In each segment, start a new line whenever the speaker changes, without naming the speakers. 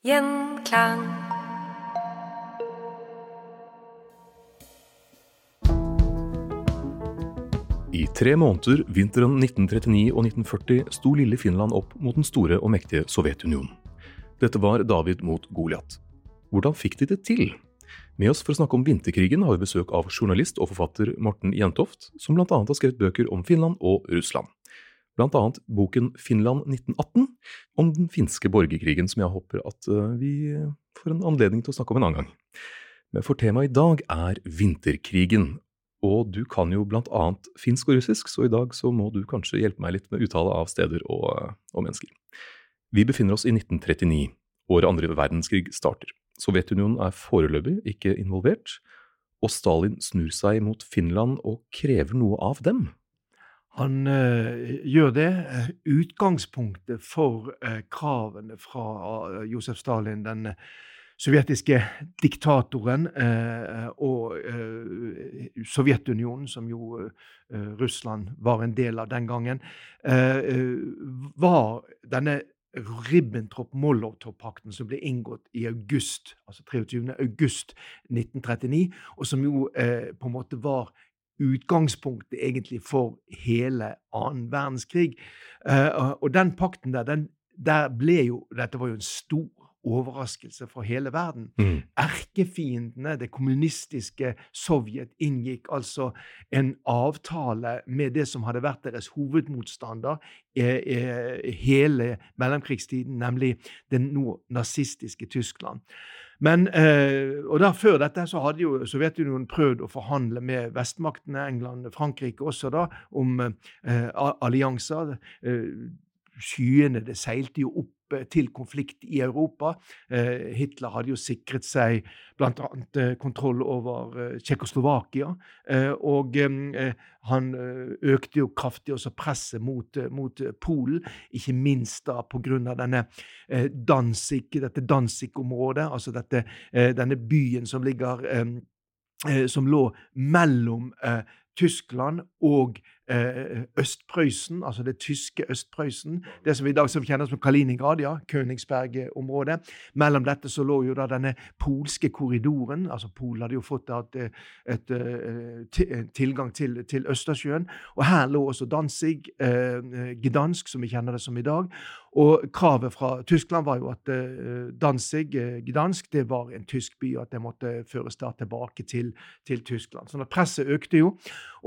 Gjenklang.
I tre måneder vinteren 1939 og 1940 sto lille Finland opp mot den store og mektige Sovjetunionen. Dette var David mot Goliat. Hvordan fikk de det til? Med oss for å snakke om vinterkrigen har vi besøk av journalist og forfatter Morten Jentoft, som bl.a. har skrevet bøker om Finland og Russland. Annet boken Finland 1918, om den finske borgerkrigen, som jeg håper at eh, vi får en anledning til å snakke om en annen gang. Men for temaet i dag er vinterkrigen, og du kan jo blant annet finsk og russisk, så i dag så må du kanskje hjelpe meg litt med uttale av steder og, og mennesker. Vi befinner oss i 1939. Året andre verdenskrig starter. Sovjetunionen er foreløpig ikke involvert, og Stalin snur seg mot Finland og krever noe av dem.
Han eh, gjør det. Eh, Utgangspunktet for eh, kravene fra eh, Josef Stalin, den eh, sovjetiske diktatoren, eh, og Sovjetunionen, som jo Russland var en del av den gangen, var denne Ribbentrop-Molotov-pakten som ble inngått i august, altså 23. august 1939, og som jo på en måte var utgangspunktet egentlig for hele annen verdenskrig. Eh, og den pakten der, den, der ble jo Dette var jo en stor overraskelse for hele verden.
Mm.
Erkefiendene, det kommunistiske Sovjet, inngikk altså en avtale med det som hadde vært deres hovedmotstander eh, eh, hele mellomkrigstiden, nemlig det nå nazistiske Tyskland. Men, eh, og da Før dette så hadde jo Sovjetunionen prøvd å forhandle med vestmaktene, England, Frankrike også, da, om eh, allianser. Eh, skyene det seilte jo opp til konflikt i Europa. Eh, Hitler hadde jo sikret seg bl.a. Eh, kontroll over eh, Tsjekkoslovakia. Eh, og eh, han eh, økte jo kraftig også presset mot, eh, mot eh, Polen, ikke minst da pga. denne eh, Danzig, dette Danzig-området, altså dette, eh, denne byen som ligger eh, eh, som lå mellom eh, Tyskland og eh, Øst-Prøysen, altså det tyske Øst-Prøysen. Det som vi i dag kjenner som Kaliningrad, ja, Königsberg-området. Mellom dette så lå jo da denne polske korridoren. altså Polen hadde jo fått et, et, et, eh, en tilgang til, til Østersjøen. Og her lå også Danzig, eh, Gdansk, som vi kjenner det som i dag. Og kravet fra Tyskland var jo at eh, Danzig, eh, Gdansk, det var en tysk by, og at det måtte føres da tilbake til, til Tyskland. Sånn at presset økte jo.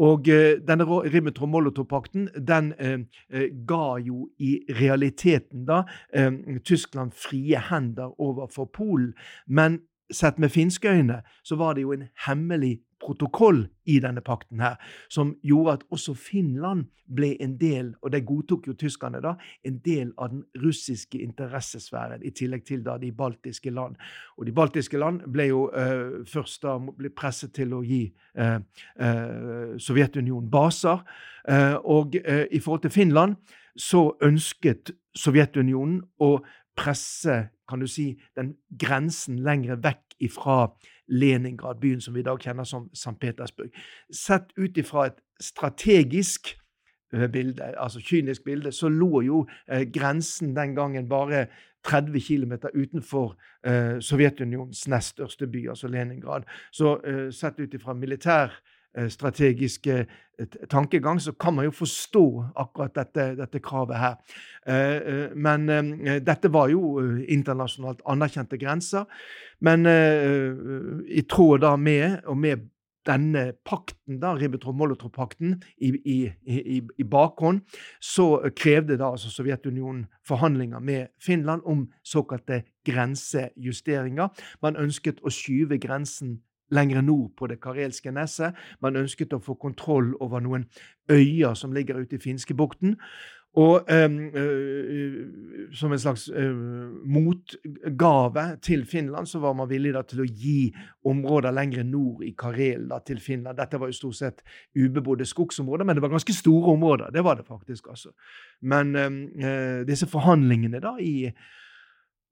Og eh, denne Ro- Ribbentrop-Molotov-pakten den eh, eh, ga jo i realiteten da eh, Tyskland frie hender overfor Polen. Men sett med finske øyne så var det jo en hemmelig protokoll i denne pakten her, som gjorde at også Finland ble en del, og det godtok jo tyskerne da, en del av den russiske interessesfæren, i tillegg til da de baltiske land. Og de baltiske land ble jo uh, først da ble presset til å gi uh, uh, Sovjetunionen baser. Og i forhold til Finland så ønsket Sovjetunionen å presse kan du si, den grensen lenger vekk ifra Leningrad, byen som vi i dag kjenner som St. Petersburg. Sett ut ifra et strategisk eh, bilde, altså kynisk bilde, så lå jo eh, grensen den gangen bare 30 km utenfor eh, Sovjetunionens nest største by, altså Leningrad. Så sett ut ifra militær strategiske eh, tankegang, så kan man jo forstå akkurat dette, dette kravet her. Eh, men dette var jo internasjonalt anerkjente grenser. Men i tråd da med, og med denne pakten, da, Ribbentrop-Molotov-pakten, i, i, i, i, bakhånd, så krevde da altså Sovjetunionen forhandlinger med Finland om såkalte grensejusteringer. Man ønsket å skyve grensen lenger nord på det karelske nesset. Man ønsket å få kontroll over noen øyer som ligger ute i Finskebukten. Og um, uh, som en slags uh, motgave til Finland, så var man villig da, til å gi områder lenger nord i Karel da, til Finland. Dette var jo stort sett ubebodde skogsområder, men det var ganske store områder. Det var det faktisk. altså. Men um, disse forhandlingene da i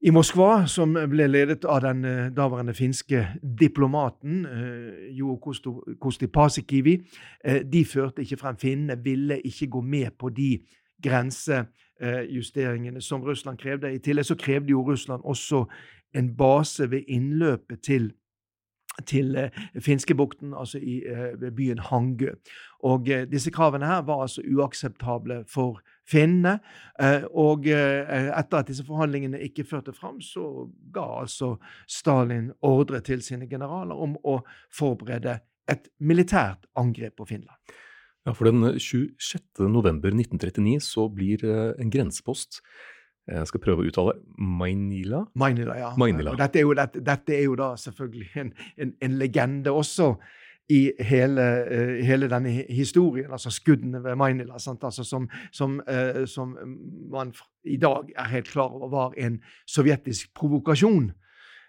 i Moskva, som ble ledet av den uh, daværende finske diplomaten uh, Jo Kosti Pasikivi. Uh, de førte ikke frem. Finnene ville ikke gå med på de grensejusteringene som Russland krevde. I tillegg så krevde jo Russland også en base ved innløpet til til eh, Finskebukten, altså i, eh, ved byen Hangø. Og eh, disse kravene her var altså uakseptable for finnene. Og etter at disse forhandlingene ikke førte fram, så ga altså Stalin ordre til sine generaler om å forberede et militært angrep på Finland.
Ja, for Den 26. november 1939 så blir en grensepost jeg skal prøve å uttale Mainila.
Mainila, ja.
Mainila.
Dette, er jo, dette, dette, er jo, da selvfølgelig en, en, en legende også i hele, uh, hele, denne historien, altså skuddene ved Mainila, altså som, som, uh, som, man i dag er helt klar over var en sovjetisk provokasjon.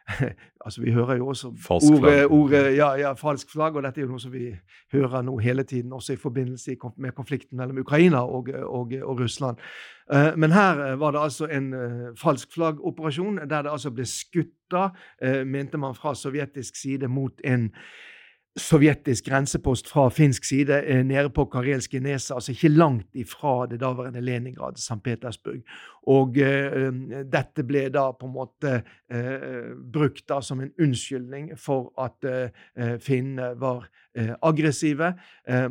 altså Vi hører jo også
falsk
ordet, ordet ja, ja, falsk flagg, og dette er jo noe som vi hører nå hele tiden, også i forbindelse med konflikten mellom Ukraina og, og, og Russland. Uh, men her var det altså en falsk flaggoperasjon, der det altså ble skutt, mente man fra sovjetisk side, mot en sovjetisk grensepost fra finsk side eh, nede på karelske Nesa, altså ikke langt ifra det daværende Leningrad, St. Petersburg. Og uh, dette ble da på en måte uh, brukt da som en unnskyldning for at uh, finnene var aggressive.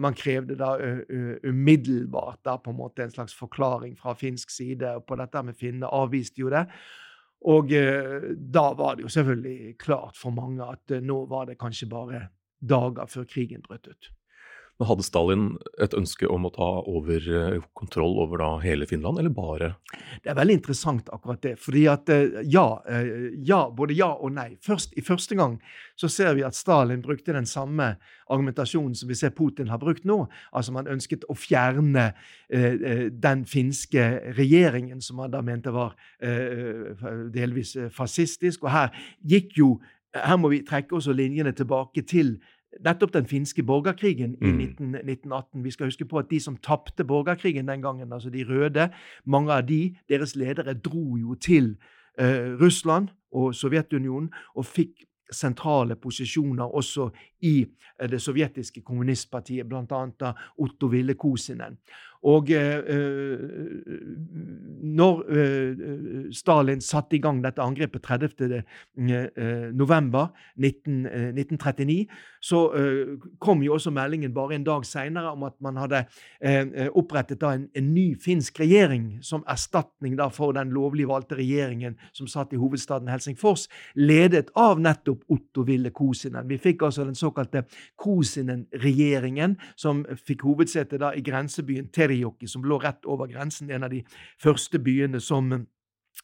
Man krevde da umiddelbart da på en måte en slags forklaring fra finsk side på dette med finnene, avviste jo det. Og da var det jo selvfølgelig klart for mange at nå var det kanskje bare dager før krigen brøt ut.
Men Hadde Stalin et ønske om å ta over eh, kontroll over hele Finland, eller bare
Det er veldig interessant, akkurat det. fordi at eh, ja, eh, ja, både ja og nei. Først, I første gang så ser vi at Stalin brukte den samme argumentasjonen som vi ser Putin har brukt nå. Altså Man ønsket å fjerne eh, den finske regjeringen, som man da mente var eh, delvis fascistisk. Og her gikk jo her må vi trekke også linjene tilbake til nettopp den finske borgerkrigen i mm. 19, 1918. Vi skal huske på at de som tapte borgerkrigen den gangen, altså de røde, mange av de, deres ledere dro jo til eh, Russland og Sovjetunionen og fikk sentrale posisjoner også i eh, det sovjetiske kommunistpartiet, bl.a. Otto Ville Kosinen. Og eh, eh, når eh, Stalin satte i gang dette angrepet 30. november 1939, så kom jo også meldingen bare en dag seinere om at man hadde opprettet en, en, ny finsk regjering som erstatning for den lovlig valgte regjeringen som satt i hovedstaden Helsingfors, ledet av nettopp Otto Ville Kosinen. Vi fikk altså den såkalte Kosinen-regjeringen, som fikk hovedsete i grensebyen Terijoki, som lå rett over grensen, en av de første byene som eh,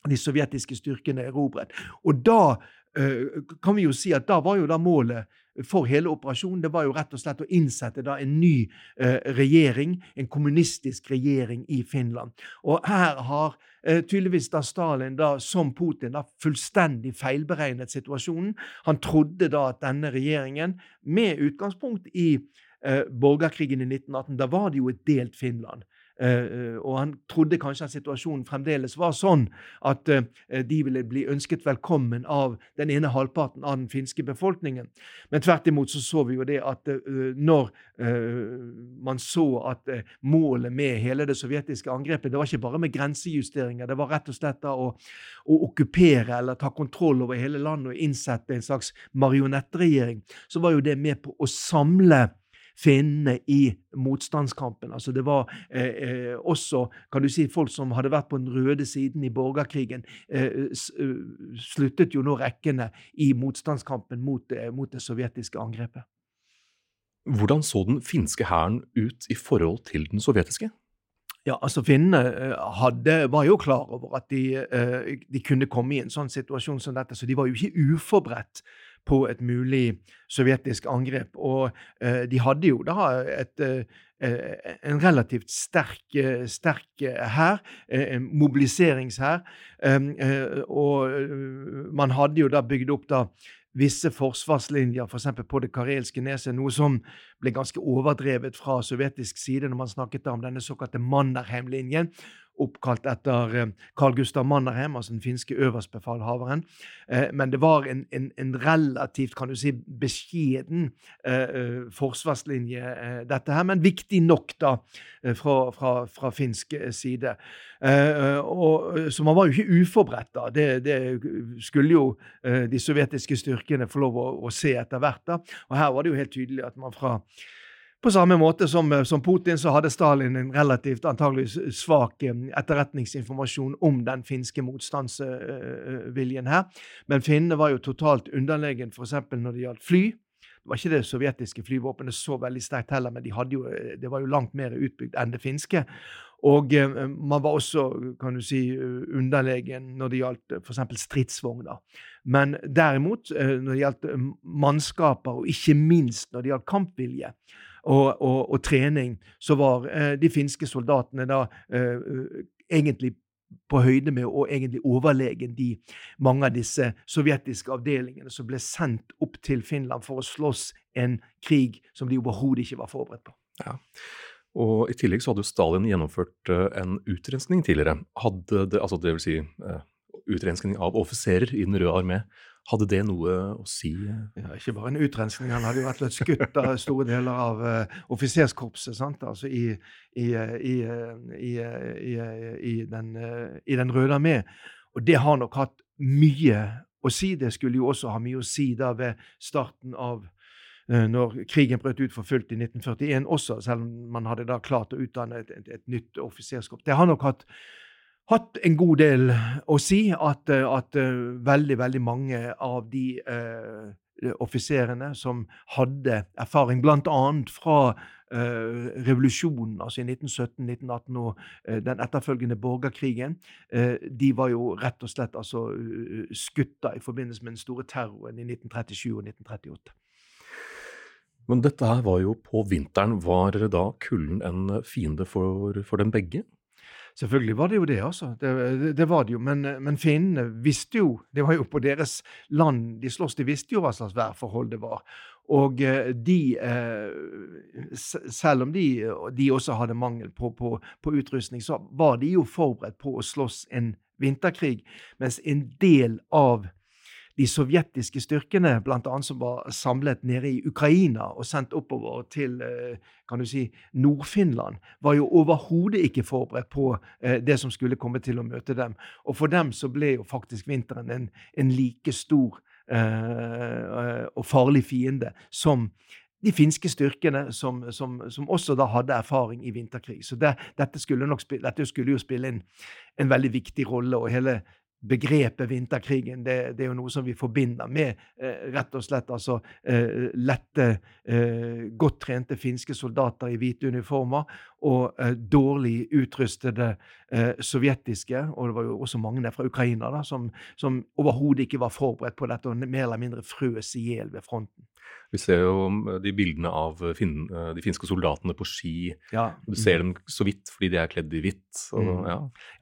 de sovjetiske styrkene erobret. Og da eh, kan vi jo si at da var jo da målet for hele operasjonen det var jo rett og slett å innsette da en ny eh, regjering, en kommunistisk regjering i Finland. Og her har eh, tydeligvis da Stalin, da, som Putin, da fullstendig feilberegnet situasjonen. Han trodde da at denne regjeringen, med utgangspunkt i borgerkrigen i 1918, da var det jo et delt Finland. Uh, og han trodde kanskje at situasjonen fremdeles var sånn at uh, de ville bli ønsket velkommen av den ene halvparten av den finske befolkningen. Men tvert imot så så vi jo det at når man så at målet med hele det sovjetiske angrepet det var ikke bare med grensejusteringer, det var rett og slett da å, å okkupere eller ta kontroll over hele landet og innsette en slags marionettregjering, så var jo det med på å samle finnene i motstandskampen. Altså det var eh, eh, også kan du si, folk som hadde vært på den røde siden i borgerkrigen, eh, eh sluttet jo nå rekkene i motstandskampen mot, eh, mot det sovjetiske angrepet.
Hvordan så den finske hæren ut i forhold til den sovjetiske?
Ja, altså Finnene var jo klar over at de, de, kunne komme i en sånn situasjon som dette, så de var jo ikke uforberedt på et mulig sovjetisk angrep. Og eh, de hadde jo da et, eh, en relativt sterk, eh, sterk hær, en mobiliseringshær. og man hadde jo da bygd opp da visse forsvarslinjer, f.eks. For på det karelske neset, noe som ble ganske overdrevet fra sovjetisk side når man snakket om denne såkalte Mannerheim-linjen oppkalt etter eh, Carl Gustav Mannerheim, altså den finske øverstbefalhaveren. Eh, men det var en, en, en, relativt kan du si, beskjeden uh, forsvarslinje, dette her, men viktig nok da fra, fra, fra finsk side. Og, så man var jo ikke uforberedt da. Det, det skulle jo de sovjetiske styrkene få lov å, å se etter hvert. da. Og her var det jo helt tydelig at man fra på samme måte som, eh, som, Putin, så hadde Stalin en relativt antagelig svak eh, etterretningsinformasjon om den finske motstandsviljen her. Men finnene var jo totalt underlegen f.eks. når det gjaldt fly. Det var ikke det sovjetiske flyvåpenet så veldig sterkt heller, men de jo, eh, det var jo langt mer utbygd enn det finske. Og man var også kan du si, underlegen når det gjaldt f.eks. stridsvogner. Men derimot, når det gjaldt mannskaper, og ikke minst når det gjaldt kampvilje, og, og, og trening, så var eh, de finske soldatene da eh, egentlig på høyde med og egentlig overlegen de mange av disse sovjetiske avdelingene som ble sendt opp til Finland for å slåss en krig som de overhodet ikke var forberedt på.
Ja. Og I tillegg så hadde jo Stalin gjennomført eh, en utrenskning tidligere. Hadde det, altså det vil si utrensning av offiserer i Den røde armé. Hadde det noe å si?
Ja, ikke bare en utrensning. Han hadde jo vært og skutt av store deler av uh, offiserskorpset altså i, i, i, i den, den, røde armé. Og det har nok hatt mye å si. Det skulle jo også ha mye å si da ved starten av når krigen brøt ut for fullt i 1941 også, selv om man hadde da klart å utdanne et, et, et nytt offiserskorps. Det har nok hatt hatt en god del å si. At, eh, at uh, veldig, veldig mange av de eh, offiserene som hadde erfaring bl.a. fra eh, revolusjonen, altså i 1917, 1918 og den etterfølgende borgerkrigen, de var jo rett og slett altså, skutta i forbindelse med den store terroren i 1937 og 1938.
Men dette her var jo på vinteren. Var da kulden en fiende for, for dem begge?
Selvfølgelig var det jo det, altså. Det, det var det jo. Men, men finnene visste jo Det var jo på deres land de sloss. De visste jo hva slags værforhold det var. Og eh, de, eh, selv om de, de også hadde mangel på, på, på, utrustning, så var de jo forberedt på å slåss en vinterkrig. Mens en del av de sovjetiske styrkene, annet som var samlet nede i Ukraina og sendt oppover til eh, kan du si, Nord-Finland, var jo overhodet ikke forberedt på eh, det som skulle komme til å møte dem. Og for dem så ble jo faktisk vinteren en, en like stor eh, og farlig fiende som de finske styrkene som, som, som, også da hadde erfaring i vinterkrig. Så det, dette, skulle spille, dette, skulle jo spille en, en veldig viktig rolle. Og hele begrepet vinterkrigen det, det, er jo noe som vi forbinder med eh, rett og slett altså eh, lette, eh, godt trente finske soldater i hvite uniformer og eh, dårlig utrustede eh, sovjetiske, og det var jo også mange fra Ukraina da, som, som overhodet ikke var forberedt på dette og mer eller mindre frøs i hjel ved fronten.
Vi ser jo eh, de bildene av fin, de finske soldatene på ski. Ja. Du ser dem så vidt fordi de er kledd i hvitt.
Mm. Ja. ja.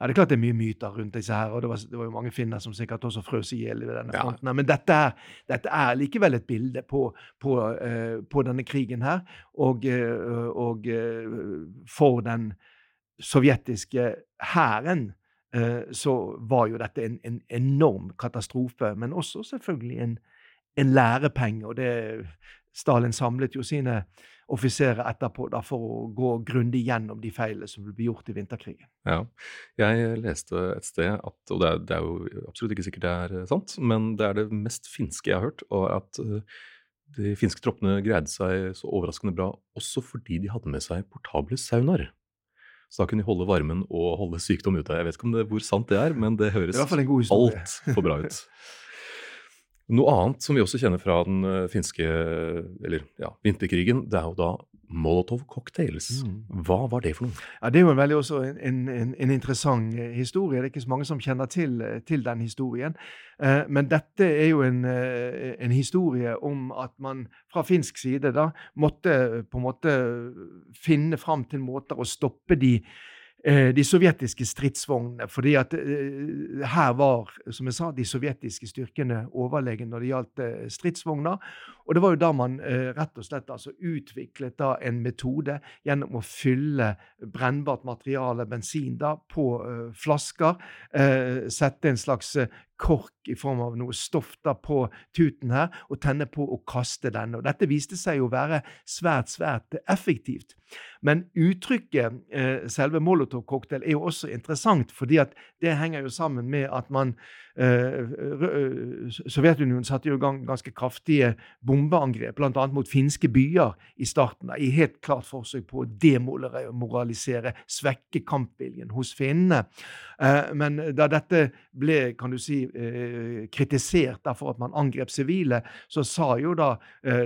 det er klart det er mye myter rundt disse her, og det var, det var jo mange finner som sikkert også frøs i hjel ved denne ja. fronten. Men dette dette er, likevel et bilde på, på, uh, på denne krigen her, og, uh, og uh, for den sovjetiske hæren, eh, så var jo dette en, en, enorm katastrofe. Men også selvfølgelig en, en lærepenge. Og det Stalin samlet jo sine offiserer etterpå da, for å gå grundig gjennom de feilene som ble gjort i vinterkrigen.
Ja, Jeg leste et sted at, og det er, det er, jo absolutt ikke sikkert det er eh, sant, men det er det mest finske jeg har hørt, og at uh, de finske troppene greide seg så overraskende bra også fordi de hadde med seg portable saunaer. Så da kunne de holde varmen og holde sykdom ute. Jeg vet ikke om det, hvor sant det er, men det høres altfor bra ut. Noe annet som vi også kjenner fra den eh, finske, eller ja, vinterkrigen, det er jo da Molotov-cocktails. Mm. Hva var det for noe?
Ja, Det er jo en veldig også en, en, en, interessant eh, historie. Det er ikke så mange som kjenner til, eh, til den historien. Eh, men dette er jo en, en, historie om at man fra finsk side da måtte på en måte finne fram til måter å stoppe de de sovjetiske stridsvognene. fordi at eh, her var, som jeg sa, de sovjetiske styrkene overlegne når det gjaldt eh, stridsvogner. Og det var jo da man rett og slett altså utviklet da en metode gjennom å fylle brennbart materiale, bensin, da, på flasker. sette en slags kork i form av noe stoff da på tuten her, og tenne på og kaste denne. Og dette viste seg å være svært, svært effektivt. Men uttrykket eh, selve Molotov-cocktail er jo også interessant, fordi at det henger jo sammen med at man Eh, eh, Sovjetunionen satte jo i gang ganske kraftige bombeangrep, bl.a. mot finske byer i starten, i helt klart forsøk på å demoralisere, svekke kampviljen hos finnene. Eh, men da dette ble kan du si, kritisert for at man angrep sivile, så sa jo da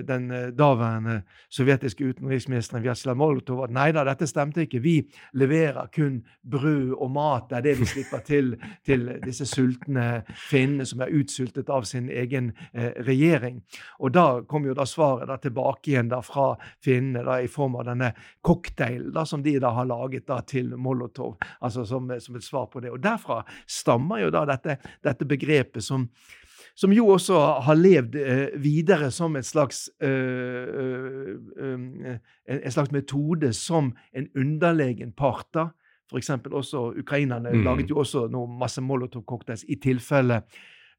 den daværende sovjetiske utenriksministeren Vjatsjslav Molotov at nei da, dette stemte ikke. Vi leverer kun brød og mat. Det er det vi slipper til til disse sultne finnene som er utsultet av sin egen eh, regjering. Og da kom jo da svaret da tilbake igjen da fra finnene da, i form av denne cocktailen da, som de da har laget da til Molotov, altså som, som, et svar på det. Og derfra stammer jo da dette, dette begrepet som som jo også har levd eh, videre som slags, eh, eh, eh en slags metode som en underlegen part F.eks. også ukrainerne mm. laget jo også noe masse Molotov-cocktails i tilfelle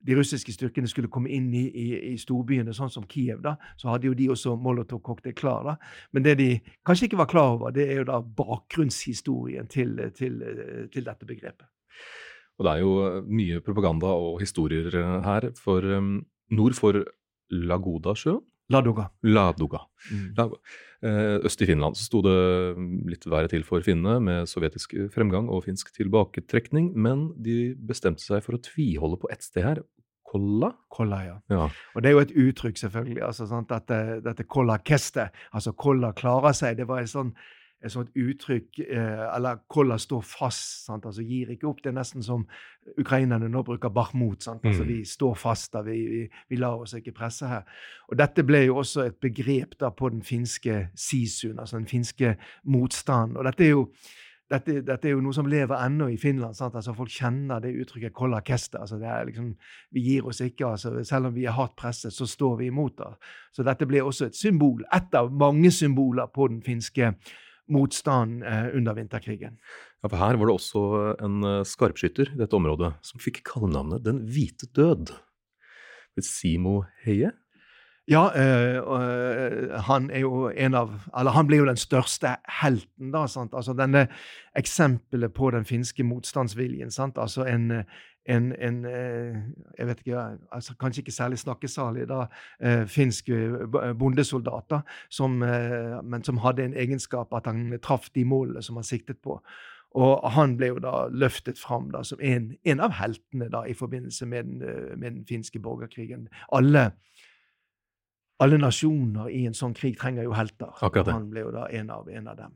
de russiske styrkene skulle komme inn i, i, i, storbyene, sånn som Kiev, da, så hadde jo de også Molotov-cocktail klar. da. Men det de kanskje ikke var klar over, det er jo da bakgrunnshistorien til, til, til dette begrepet.
Og det er jo mye propaganda og historier her. For um, nord for Lagodasjøen
Ladoga.
Ladoga. Mm. Eh, øst i Finland så sto det litt verre til for finnene, med sovjetisk fremgang og finsk tilbaketrekning, men de bestemte seg for å tviholde på ett sted her. Kolla?
Kolla, ja. ja. Og det er jo et uttrykk, selvfølgelig. altså sant, Dette, dette kolla keste, altså kolla klarer seg. Det var en sånn et sånt uttrykk eh, Eller Kolla står fast, sant? altså gir ikke opp. Det er nesten som ukrainerne nå bruker Bahmut. Sant? Altså, mm. Vi står fast da, vi, vi, vi, lar oss ikke presse her. Og Dette ble jo også et begrep da på den finske sisuen, altså den finske motstanden. Og dette er jo dette, dette, er jo noe som lever ennå i Finland. Sant? Altså, folk kjenner det uttrykket 'kolla keste'. Altså, det er liksom, vi gir oss ikke. Altså, selv om vi er hardt presset, så står vi imot. Da. Så dette ble også et symbol, ett av mange symboler på den finske motstand eh, under vinterkrigen.
Ja, for Her var det også en eh, skarpskytter i dette området som fikk kallenavnet Den hvite død. Simo Heie?
Ja, øh, han er jo en av Eller han blir jo den største helten, da. sant? Altså denne eksempelet på den finske motstandsviljen. sant? Altså en, en, en eh, jeg vet ikke, altså Kanskje ikke særlig snakkesalig da, eh, finsk eh, bondesoldater, som, men som hadde en egenskap at han traff de målene som han siktet på. Og han ble jo da løftet fram da, som en, en av heltene da, i forbindelse med den, med den finske borgerkrigen. Alle, alle, nasjoner i en sånn krig trenger jo helter. Han ble jo da en av, en av dem.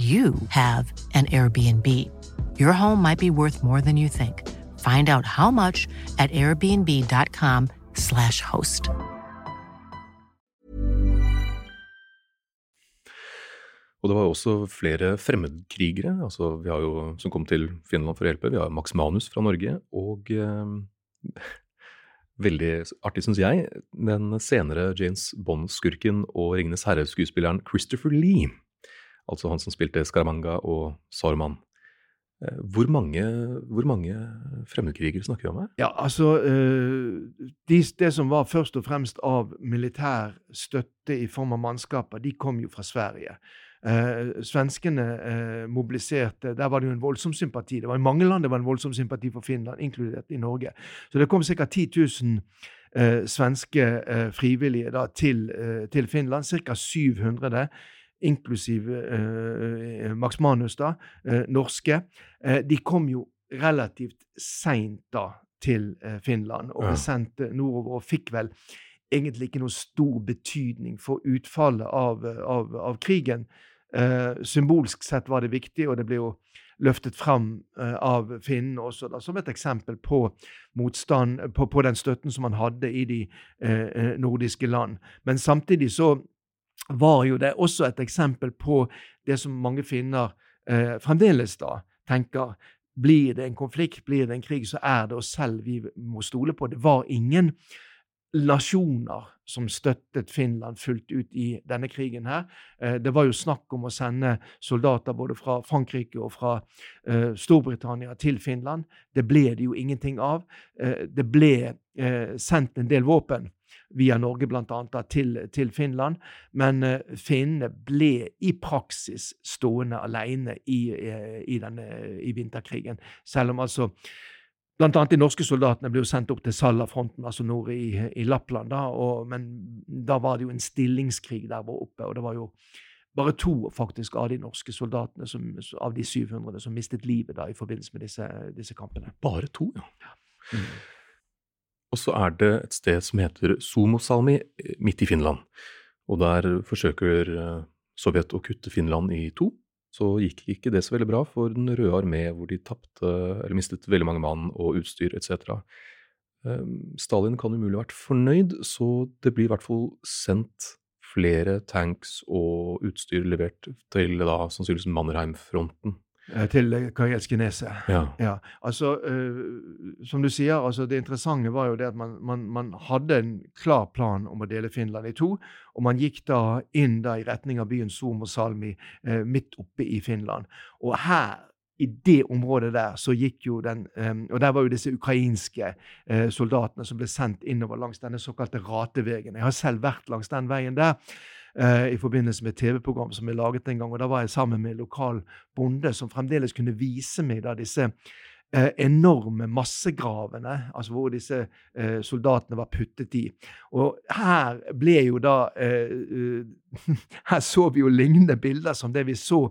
you have an Airbnb. Your home might be worth more than you think. Find out how much at airbnb.com/slash host.
Og det var jo også flere fremmedkrigere altså vi har jo, som kom til Finland for å hjelpe. Vi har Max Manus fra Norge, og eh, veldig artig, syns jeg, den senere James Bond-skurken og Ringenes herre-skuespilleren Christopher Lee. Altså han som spilte Scaramanga og Saruman. Eh, hvor mange, hvor mange fremmedkrigere snakker vi om her?
Ja, altså uh, de, Det som var først og fremst av militær støtte i form av mannskaper, de kom jo fra Sverige. Eh, svenskene eh, mobiliserte Der var det jo en voldsom sympati. Det var I mange land det var en voldsom sympati for Finland, inkludert i Norge. Så det kom ca. 10 000 eh, svenske frivillige da, til, til, Finland. Ca. 700, inklusiv Max Manus, da, norske. de kom jo relativt seint da til Finland og ble sendt nordover og fikk vel egentlig ikke noe stor betydning for utfallet av, av, av krigen. Eh, symbolsk sett var det viktig, og det ble jo løftet fram eh, av finnene også da, som et eksempel på motstand, på, på, den støtten som man hadde i de eh, nordiske land. Men samtidig så var jo det også et eksempel på det som mange finner eh, fremdeles da tenker blir det en konflikt, blir det en krig, så er det oss selv vi må stole på. Det var ingen nasjoner som støttet Finland fullt ut i denne krigen. her. Eh, det var jo snakk om å sende soldater både fra Frankrike og fra uh, Storbritannia til Finland. Det ble det jo ingenting av. Uh, det ble sendt en del våpen via Norge bl.a. Til, til Finland, men finnene ble i praksis stående alene i, i, denne, i vinterkrigen. Selv om altså Blant annet de norske soldatene ble jo sendt opp til Salla-fronten, altså nord i, i Lappland. Da, og, men da var det jo en stillingskrig der oppe, og det var jo bare to faktisk av de norske soldatene som, av de 700 som mistet livet da i forbindelse med disse, disse kampene.
Bare to, ja. Mm. Og så er det et sted som heter Somosalmi, midt i Finland. Og der forsøker eh, Sovjet å kutte Finland i to så gikk ikke det så veldig bra for Den røde armé, hvor de tapte eller mistet veldig mange mann og utstyr etc. Ehm, Stalin kan umulig ha vært fornøyd, så det blir i hvert fall sendt flere tanks og utstyr levert til da sannsynligvis Mannerheim-fronten.
Eh, til Karelske Neset.
Ja.
ja. Altså, uh, som du sier, altså det interessante var jo det at man, man, man, hadde en klar plan om å dele Finland i to. Og man gikk da inn da i retning av byen Som og Salmi, uh, midt oppe i Finland. Og her i det området der så gikk jo den um, Og der var jo disse ukrainske uh, soldatene som ble sendt innover langs denne såkalte ratevegen. Jeg har selv vært langs den veien der eh, i forbindelse med et TV-program som jeg laget en gang. og Da var jeg sammen med en lokal bonde som fremdeles kunne vise meg da disse eh, enorme massegravene, altså hvor disse eh, soldatene var puttet i. Og her ble jo da eh, Her så vi jo lignende bilder som det vi så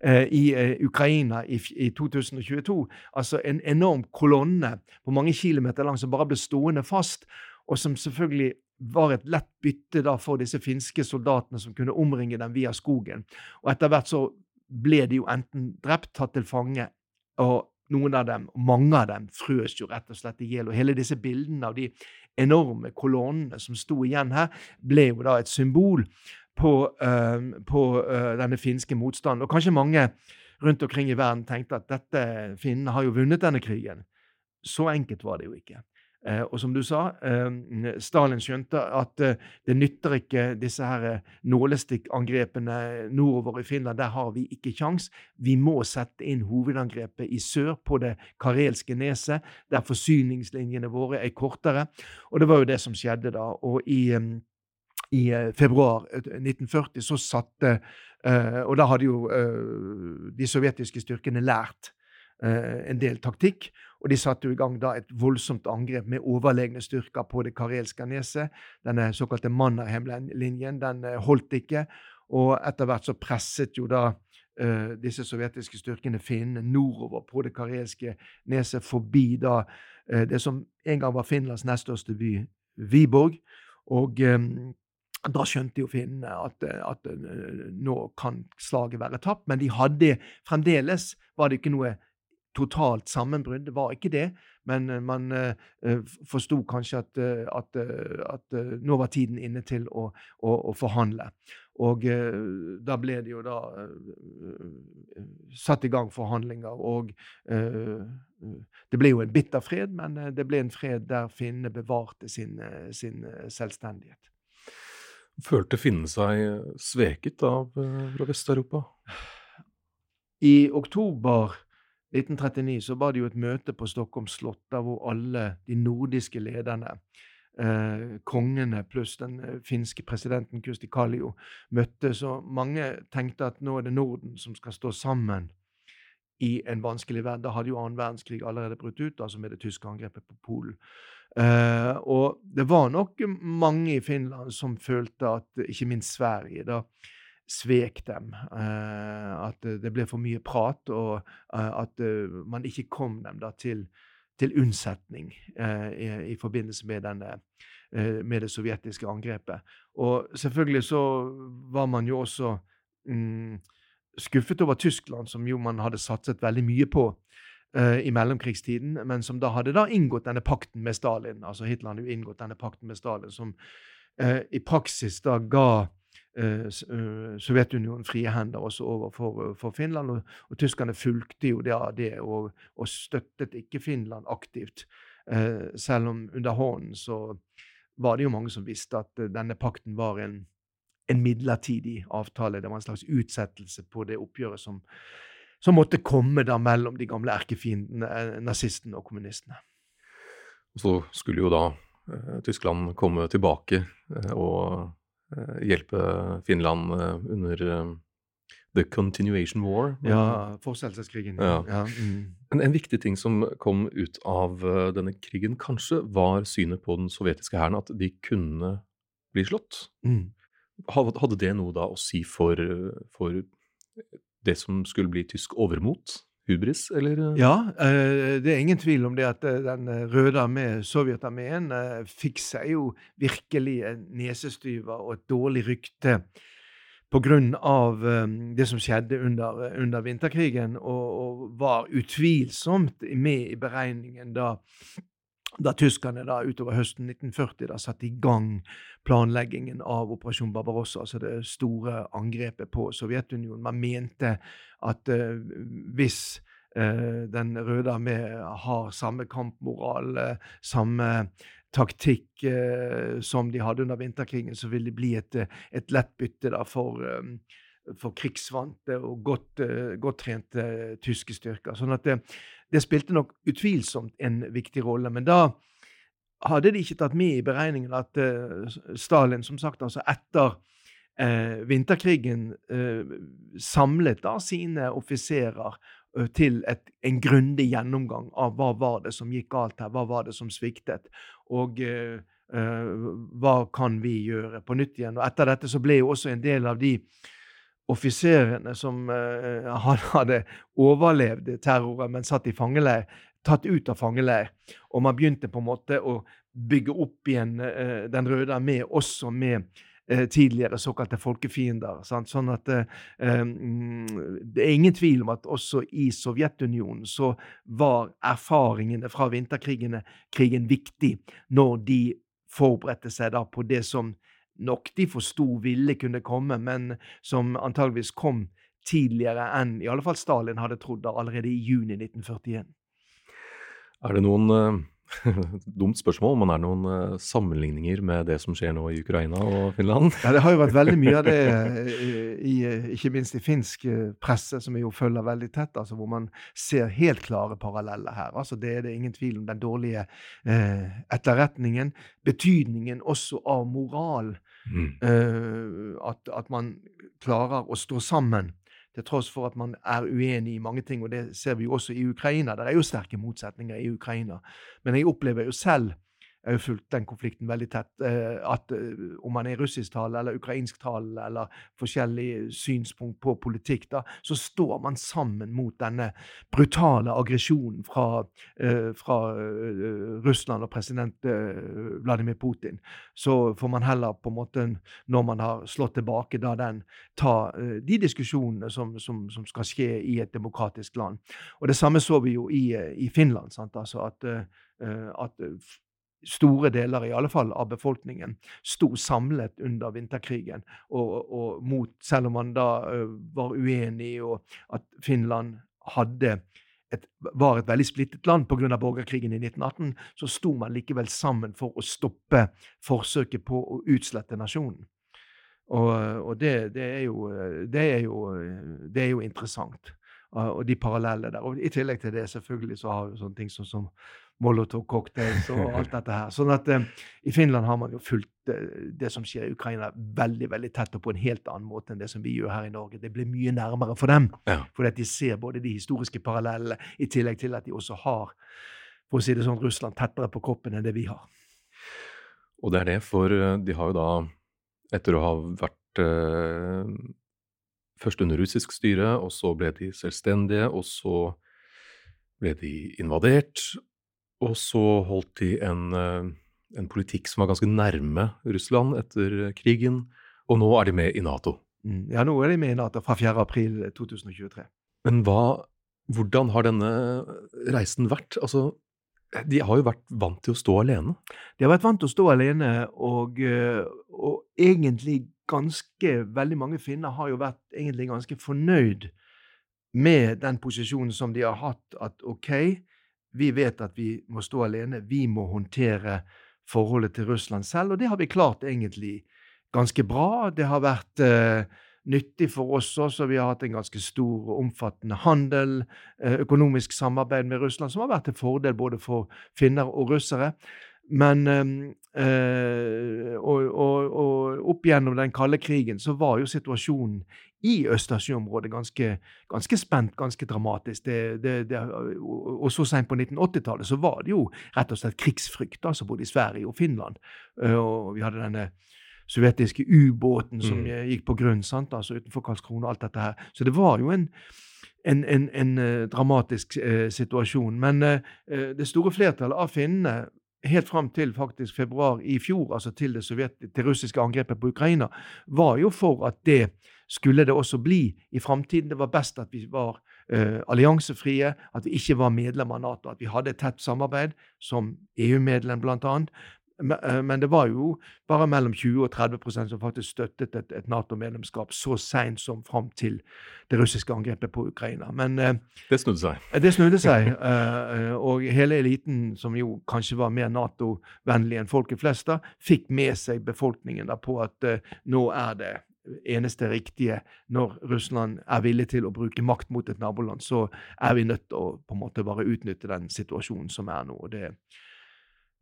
eh, i Ukraina i, i, 2022. Altså en enorm kolonne på mange kilometer lang som bare ble stående fast, og som selvfølgelig var et lett bytte da for disse finske soldatene som kunne omringe dem via skogen. Og etter hvert så ble de jo enten drept, tatt til fange, og noen av dem, mange av dem, frøs jo rett og slett i hjel. Og hele disse bildene av de enorme kolonnene som sto igjen her, ble jo da et symbol på, på denne finske motstanden. Og kanskje mange rundt omkring i verden tenkte at dette, finnene har jo vunnet denne krigen. Så enkelt var det jo ikke. Eh, og som du sa, eh, Stalin skjønte at eh, det nytter ikke disse her nålestikkangrepene nordover i Finland. Der har vi ikke kjangs. Vi må sette inn hovedangrepet i sør, på det karelske neset, der forsyningslinjene våre er kortere. Og det var jo det som skjedde da. Og i i februar 1940 så satte Og da hadde jo de sovjetiske styrkene lært en del taktikk. Og de satte i gang da et voldsomt angrep med overlegne styrker på det karelske neset. Denne såkalte Mannerheim-linjen den eh, holdt ikke. Og etter hvert så presset jo da uh, disse sovjetiske styrkene finnene nordover på det karelske neset, forbi da uh, det som en gang var Finlands nest største by, Viborg. Og um, da skjønte jo finnene at, at uh, nå kan slaget være tapt, men de hadde fremdeles var det ikke noe totalt sammenbrudd. Det var ikke det, men eh, man uh, forsto kanskje at, at, at uh, nå var tiden inne til å, å, å forhandle. Og uh, da ble det jo da satt i gang forhandlinger, og det ble jo en bitter fred, men det ble en fred der finnene bevarte sin, sin selvstendighet.
Følte finnene seg sveket av fra Vest-Europa?
I oktober 1939 så var det jo et møte på Stockholms slott der hvor alle de nordiske lederne, eh, kongene pluss den eh, finske presidenten Kusti Kallio, møttes. Så mange tenkte at nå er det Norden som skal stå sammen i en vanskelig verden. Da hadde jo annen verdenskrig allerede brutt ut, altså med det tyske angrepet på Polen. Eh, og det var nok mange i Finland som følte at ikke minst Sverige da svek dem. Eh, at det ble for mye prat, og eh, at eh, man ikke kom dem da til, til unnsetning i, i, forbindelse med, denne, med det sovjetiske angrepet. Og selvfølgelig så var man jo også mm, skuffet over Tyskland, som jo man hadde satset veldig mye på uh, i mellomkrigstiden, men som da hadde da inngått denne pakten med Stalin. Altså Hitler hadde jo inngått denne pakten med Stalin, som uh, i praksis da ga Eh, eh, Sovjetunionen frie hender også overfor eh, for Finland. Og, og, tyskerne fulgte jo det, det og, og, støttet ikke Finland aktivt. selv om under hånden så var det jo mange som visste at denne pakten var en, en midlertidig avtale. Det var en slags utsettelse på det oppgjøret som, som måtte komme da mellom de gamle erkefiendene, nazistene og kommunistene.
Så skulle jo da eh, Tyskland komme tilbake eh, og Eh, hjelpe Finland eh, under eh, The Continuation War.
Ja, fortsettelseskrigen. Ja. ja mm.
en, en, viktig ting som kom ut av denne krigen, kanskje, var synet på den sovjetiske hæren, at de kunne bli slått. Mm. Hadde det noe da å si for, for det som skulle bli tysk overmot? Hubris, eller?
Ja, eh, det er ingen tvil om det at eh, den eh, røde armé, Sovjetarmeen, fikk seg jo virkelig nesestyver og et dårlig rykte pga. det som skjedde under, under vinterkrigen, og, og, var utvilsomt med i beregningen da da tyskerne da utover høsten 1940 da satte i gang planleggingen av Operasjon Barbarossa, altså det store angrepet på Sovjetunionen. Man mente at uh, hvis uh, Den røde armé har samme kampmoral, uh, samme taktikk som de hadde under vinterkrigen, så vil det bli et, et lett bytte da for um, for krigsvante og godt, godt trente tyske styrker. Sånn at det, det spilte nok utvilsomt en viktig rolle. Men da hadde de ikke tatt med i beregningen at uh, Stalin, som sagt, altså etter uh, vinterkrigen uh, samlet da sine offiserer til et, en grundig gjennomgang av hva var det som gikk galt her, hva var det som sviktet, og hva kan vi gjøre på nytt igjen. Og Etter dette så ble jo også en del av de offiserene som uh, hadde overlevd terroren, men satt i fangeleir, tatt ut av fangeleir. Og man begynte på en måte å bygge opp igjen uh, Den røde armé også med uh, tidligere såkalte folkefiender. Sant? Sånn at eh, Det er ingen tvil om at også i Sovjetunionen så var erfaringene fra vinterkrigene krigen viktig når de forberedte seg da på det som nok de forsto ville kunne komme, men som antageligvis kom tidligere enn i alle fall Stalin hadde trodd, allerede i juni 1941.
Er det noen uh, Dumt spørsmål, men er det noen uh, sammenligninger med det som skjer nå i Ukraina og Finland?
Ja, Det har jo vært veldig mye av det, i, ikke minst i finsk presse, som vi jo følger veldig tett, altså hvor man ser helt klare paralleller her. Altså Det er det ingen tvil om. Den dårlige uh, etterretningen, betydningen også av moral. Mm. Eh, at, at man klarer å stå sammen til tross for at man er uenig i mange ting. Og det ser vi jo også i Ukraina. Det er jo sterke motsetninger i Ukraina. Men jeg opplever jo selv jeg har jo fulgt den konflikten veldig tett. Eh, at eh, Om man er russisktalende eller ukrainsktalende eller forskjellig synspunkt på politikk, da, så står man sammen mot denne brutale aggresjonen fra, fra Russland og president Vladimir Putin. Så får man heller, på en måte, når man har slått tilbake, da den, ta de diskusjonene som, som, som, skal skje i et demokratisk land. Og Det samme så vi jo i, i Finland. Sant? Altså at, at store deler i alle fall av befolkningen sto samlet under vinterkrigen. Og, og mot, selv om man da uh, var uenig, i at Finland hadde et, var et veldig splittet land pga. borgerkrigen i 1918, så sto man likevel sammen for å stoppe forsøket på å utslette nasjonen. Og, og det, det, er jo, det, er jo, det, er jo, interessant. Og de parallellene der. Og I tillegg til det selvfølgelig så har vi sånne ting som, som Molotov-cocktails og alt dette her. Sånn at eh, I Finland har man jo fulgt eh, det som skjer i Ukraina, veldig veldig tett og på en helt annen måte enn det som vi gjør her i Norge. Det blir mye nærmere for dem, ja. fordi at de ser både de historiske parallellene, i tillegg til at de også har for å si det sånn, Russland tettere på kroppen enn det vi har.
Og det er det, for eh, de har jo da, etter å ha vært eh, først under russisk styre, og så ble de selvstendige, og så ble de invadert, og så holdt de en, eh, en, politikk som var ganske nærme Russland etter krigen, og nå er de med i Nato.
Mm, ja, nå er de med i Nato fra 4. april 2023.
Men hva, hvordan har denne reisen vært? Altså, de har jo vært vant til å stå alene?
De har vært vant til å stå alene, og, eh, og egentlig ganske Veldig mange finner har jo vært egentlig ganske fornøyd med den posisjonen som de har hatt, at OK, vi vet at vi må stå alene. Vi må håndtere forholdet til Russland selv, og det har vi klart egentlig ganske bra. Det har vært eh, nyttig for oss også. Vi har hatt en ganske stor og omfattende handel, eh, økonomisk samarbeid med Russland, som har vært til fordel både for finner og russere. Men øh, og, og, og, opp gjennom den kalde krigen så var jo situasjonen i Østersjøområdet ganske, ganske spent, ganske dramatisk. Det, det, det, og så seint på 1980-tallet så var det jo rett og slett krigsfrykt, altså både i Sverige og Finland. Eh, og vi hadde denne sovjetiske ubåten som mm. gikk på grunn sant, altså utenfor Karlskrona og alt dette her. Så det var jo en, en, en, en uh, dramatisk eh, situasjon. Men eh, det store flertallet av finnene helt fram til faktisk februar i fjor, altså til det, det russiske angrepet på Ukraina, var jo for at det skulle det også bli i framtiden. Det var best at vi var uh, alliansefrie, at vi ikke var medlem av Nato, at vi hadde et tett samarbeid som EU-medlem bl.a. Eh, men det var jo bare mellom 20 og 30% som faktisk støttet et, et Nato-medlemskap så seint som fram til det russiske angrepet på Ukraina. Men
uh, Det snudde seg.
Det snudde seg. Og hele eliten, som jo kanskje var mer Nato-vennlig enn folket flest, da, fikk med seg befolkningen da, på at nå er det eneste riktige når Russland er villig til å bruke makt mot et naboland, så er vi nødt til å på en måte bare utnytte den situasjonen som er nå. og det,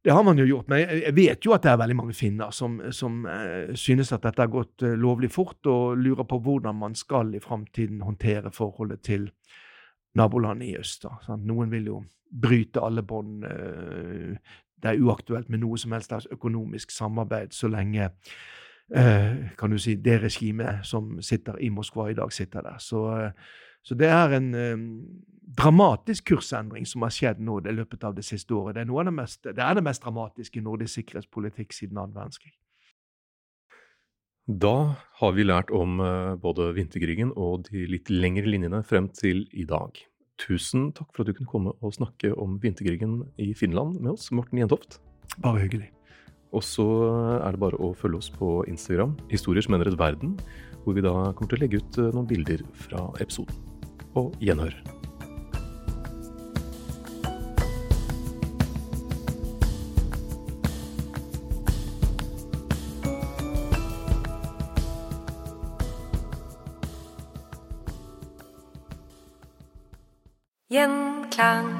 det har man jo gjort, men jeg vet jo at det er veldig mange finner som, som uh, synes at dette har gått uh, lovlig fort, og lurer på hvordan man skal i framtiden håndtere forholdet til nabolandet i øst. Da, Noen vil jo bryte alle bånd. Uh, det er uaktuelt med noe som helst økonomisk samarbeid så lenge Eh, kan du si, det regimet som sitter i Moskva i dag, sitter der. Så, eh, så det er en um, dramatisk kursendring som har skjedd nå i løpet av det siste året. Det er, det mest, det, er det mest dramatiske i nordisk sikkerhetspolitikk siden annen verdenskrig.
Da har vi lært om både vinterkrigen og de litt lengre linjene frem til i dag. Tusen takk for at du kunne komme og snakke om vinterkrigen i Finland med oss, Morten Jentoft.
Bare hyggelig.
Og så er det bare å følge oss på Instagram, Historier som endret verden, hvor vi da kommer til å legge ut noen bilder fra episoden. Og gjenhør.
Gjenklang.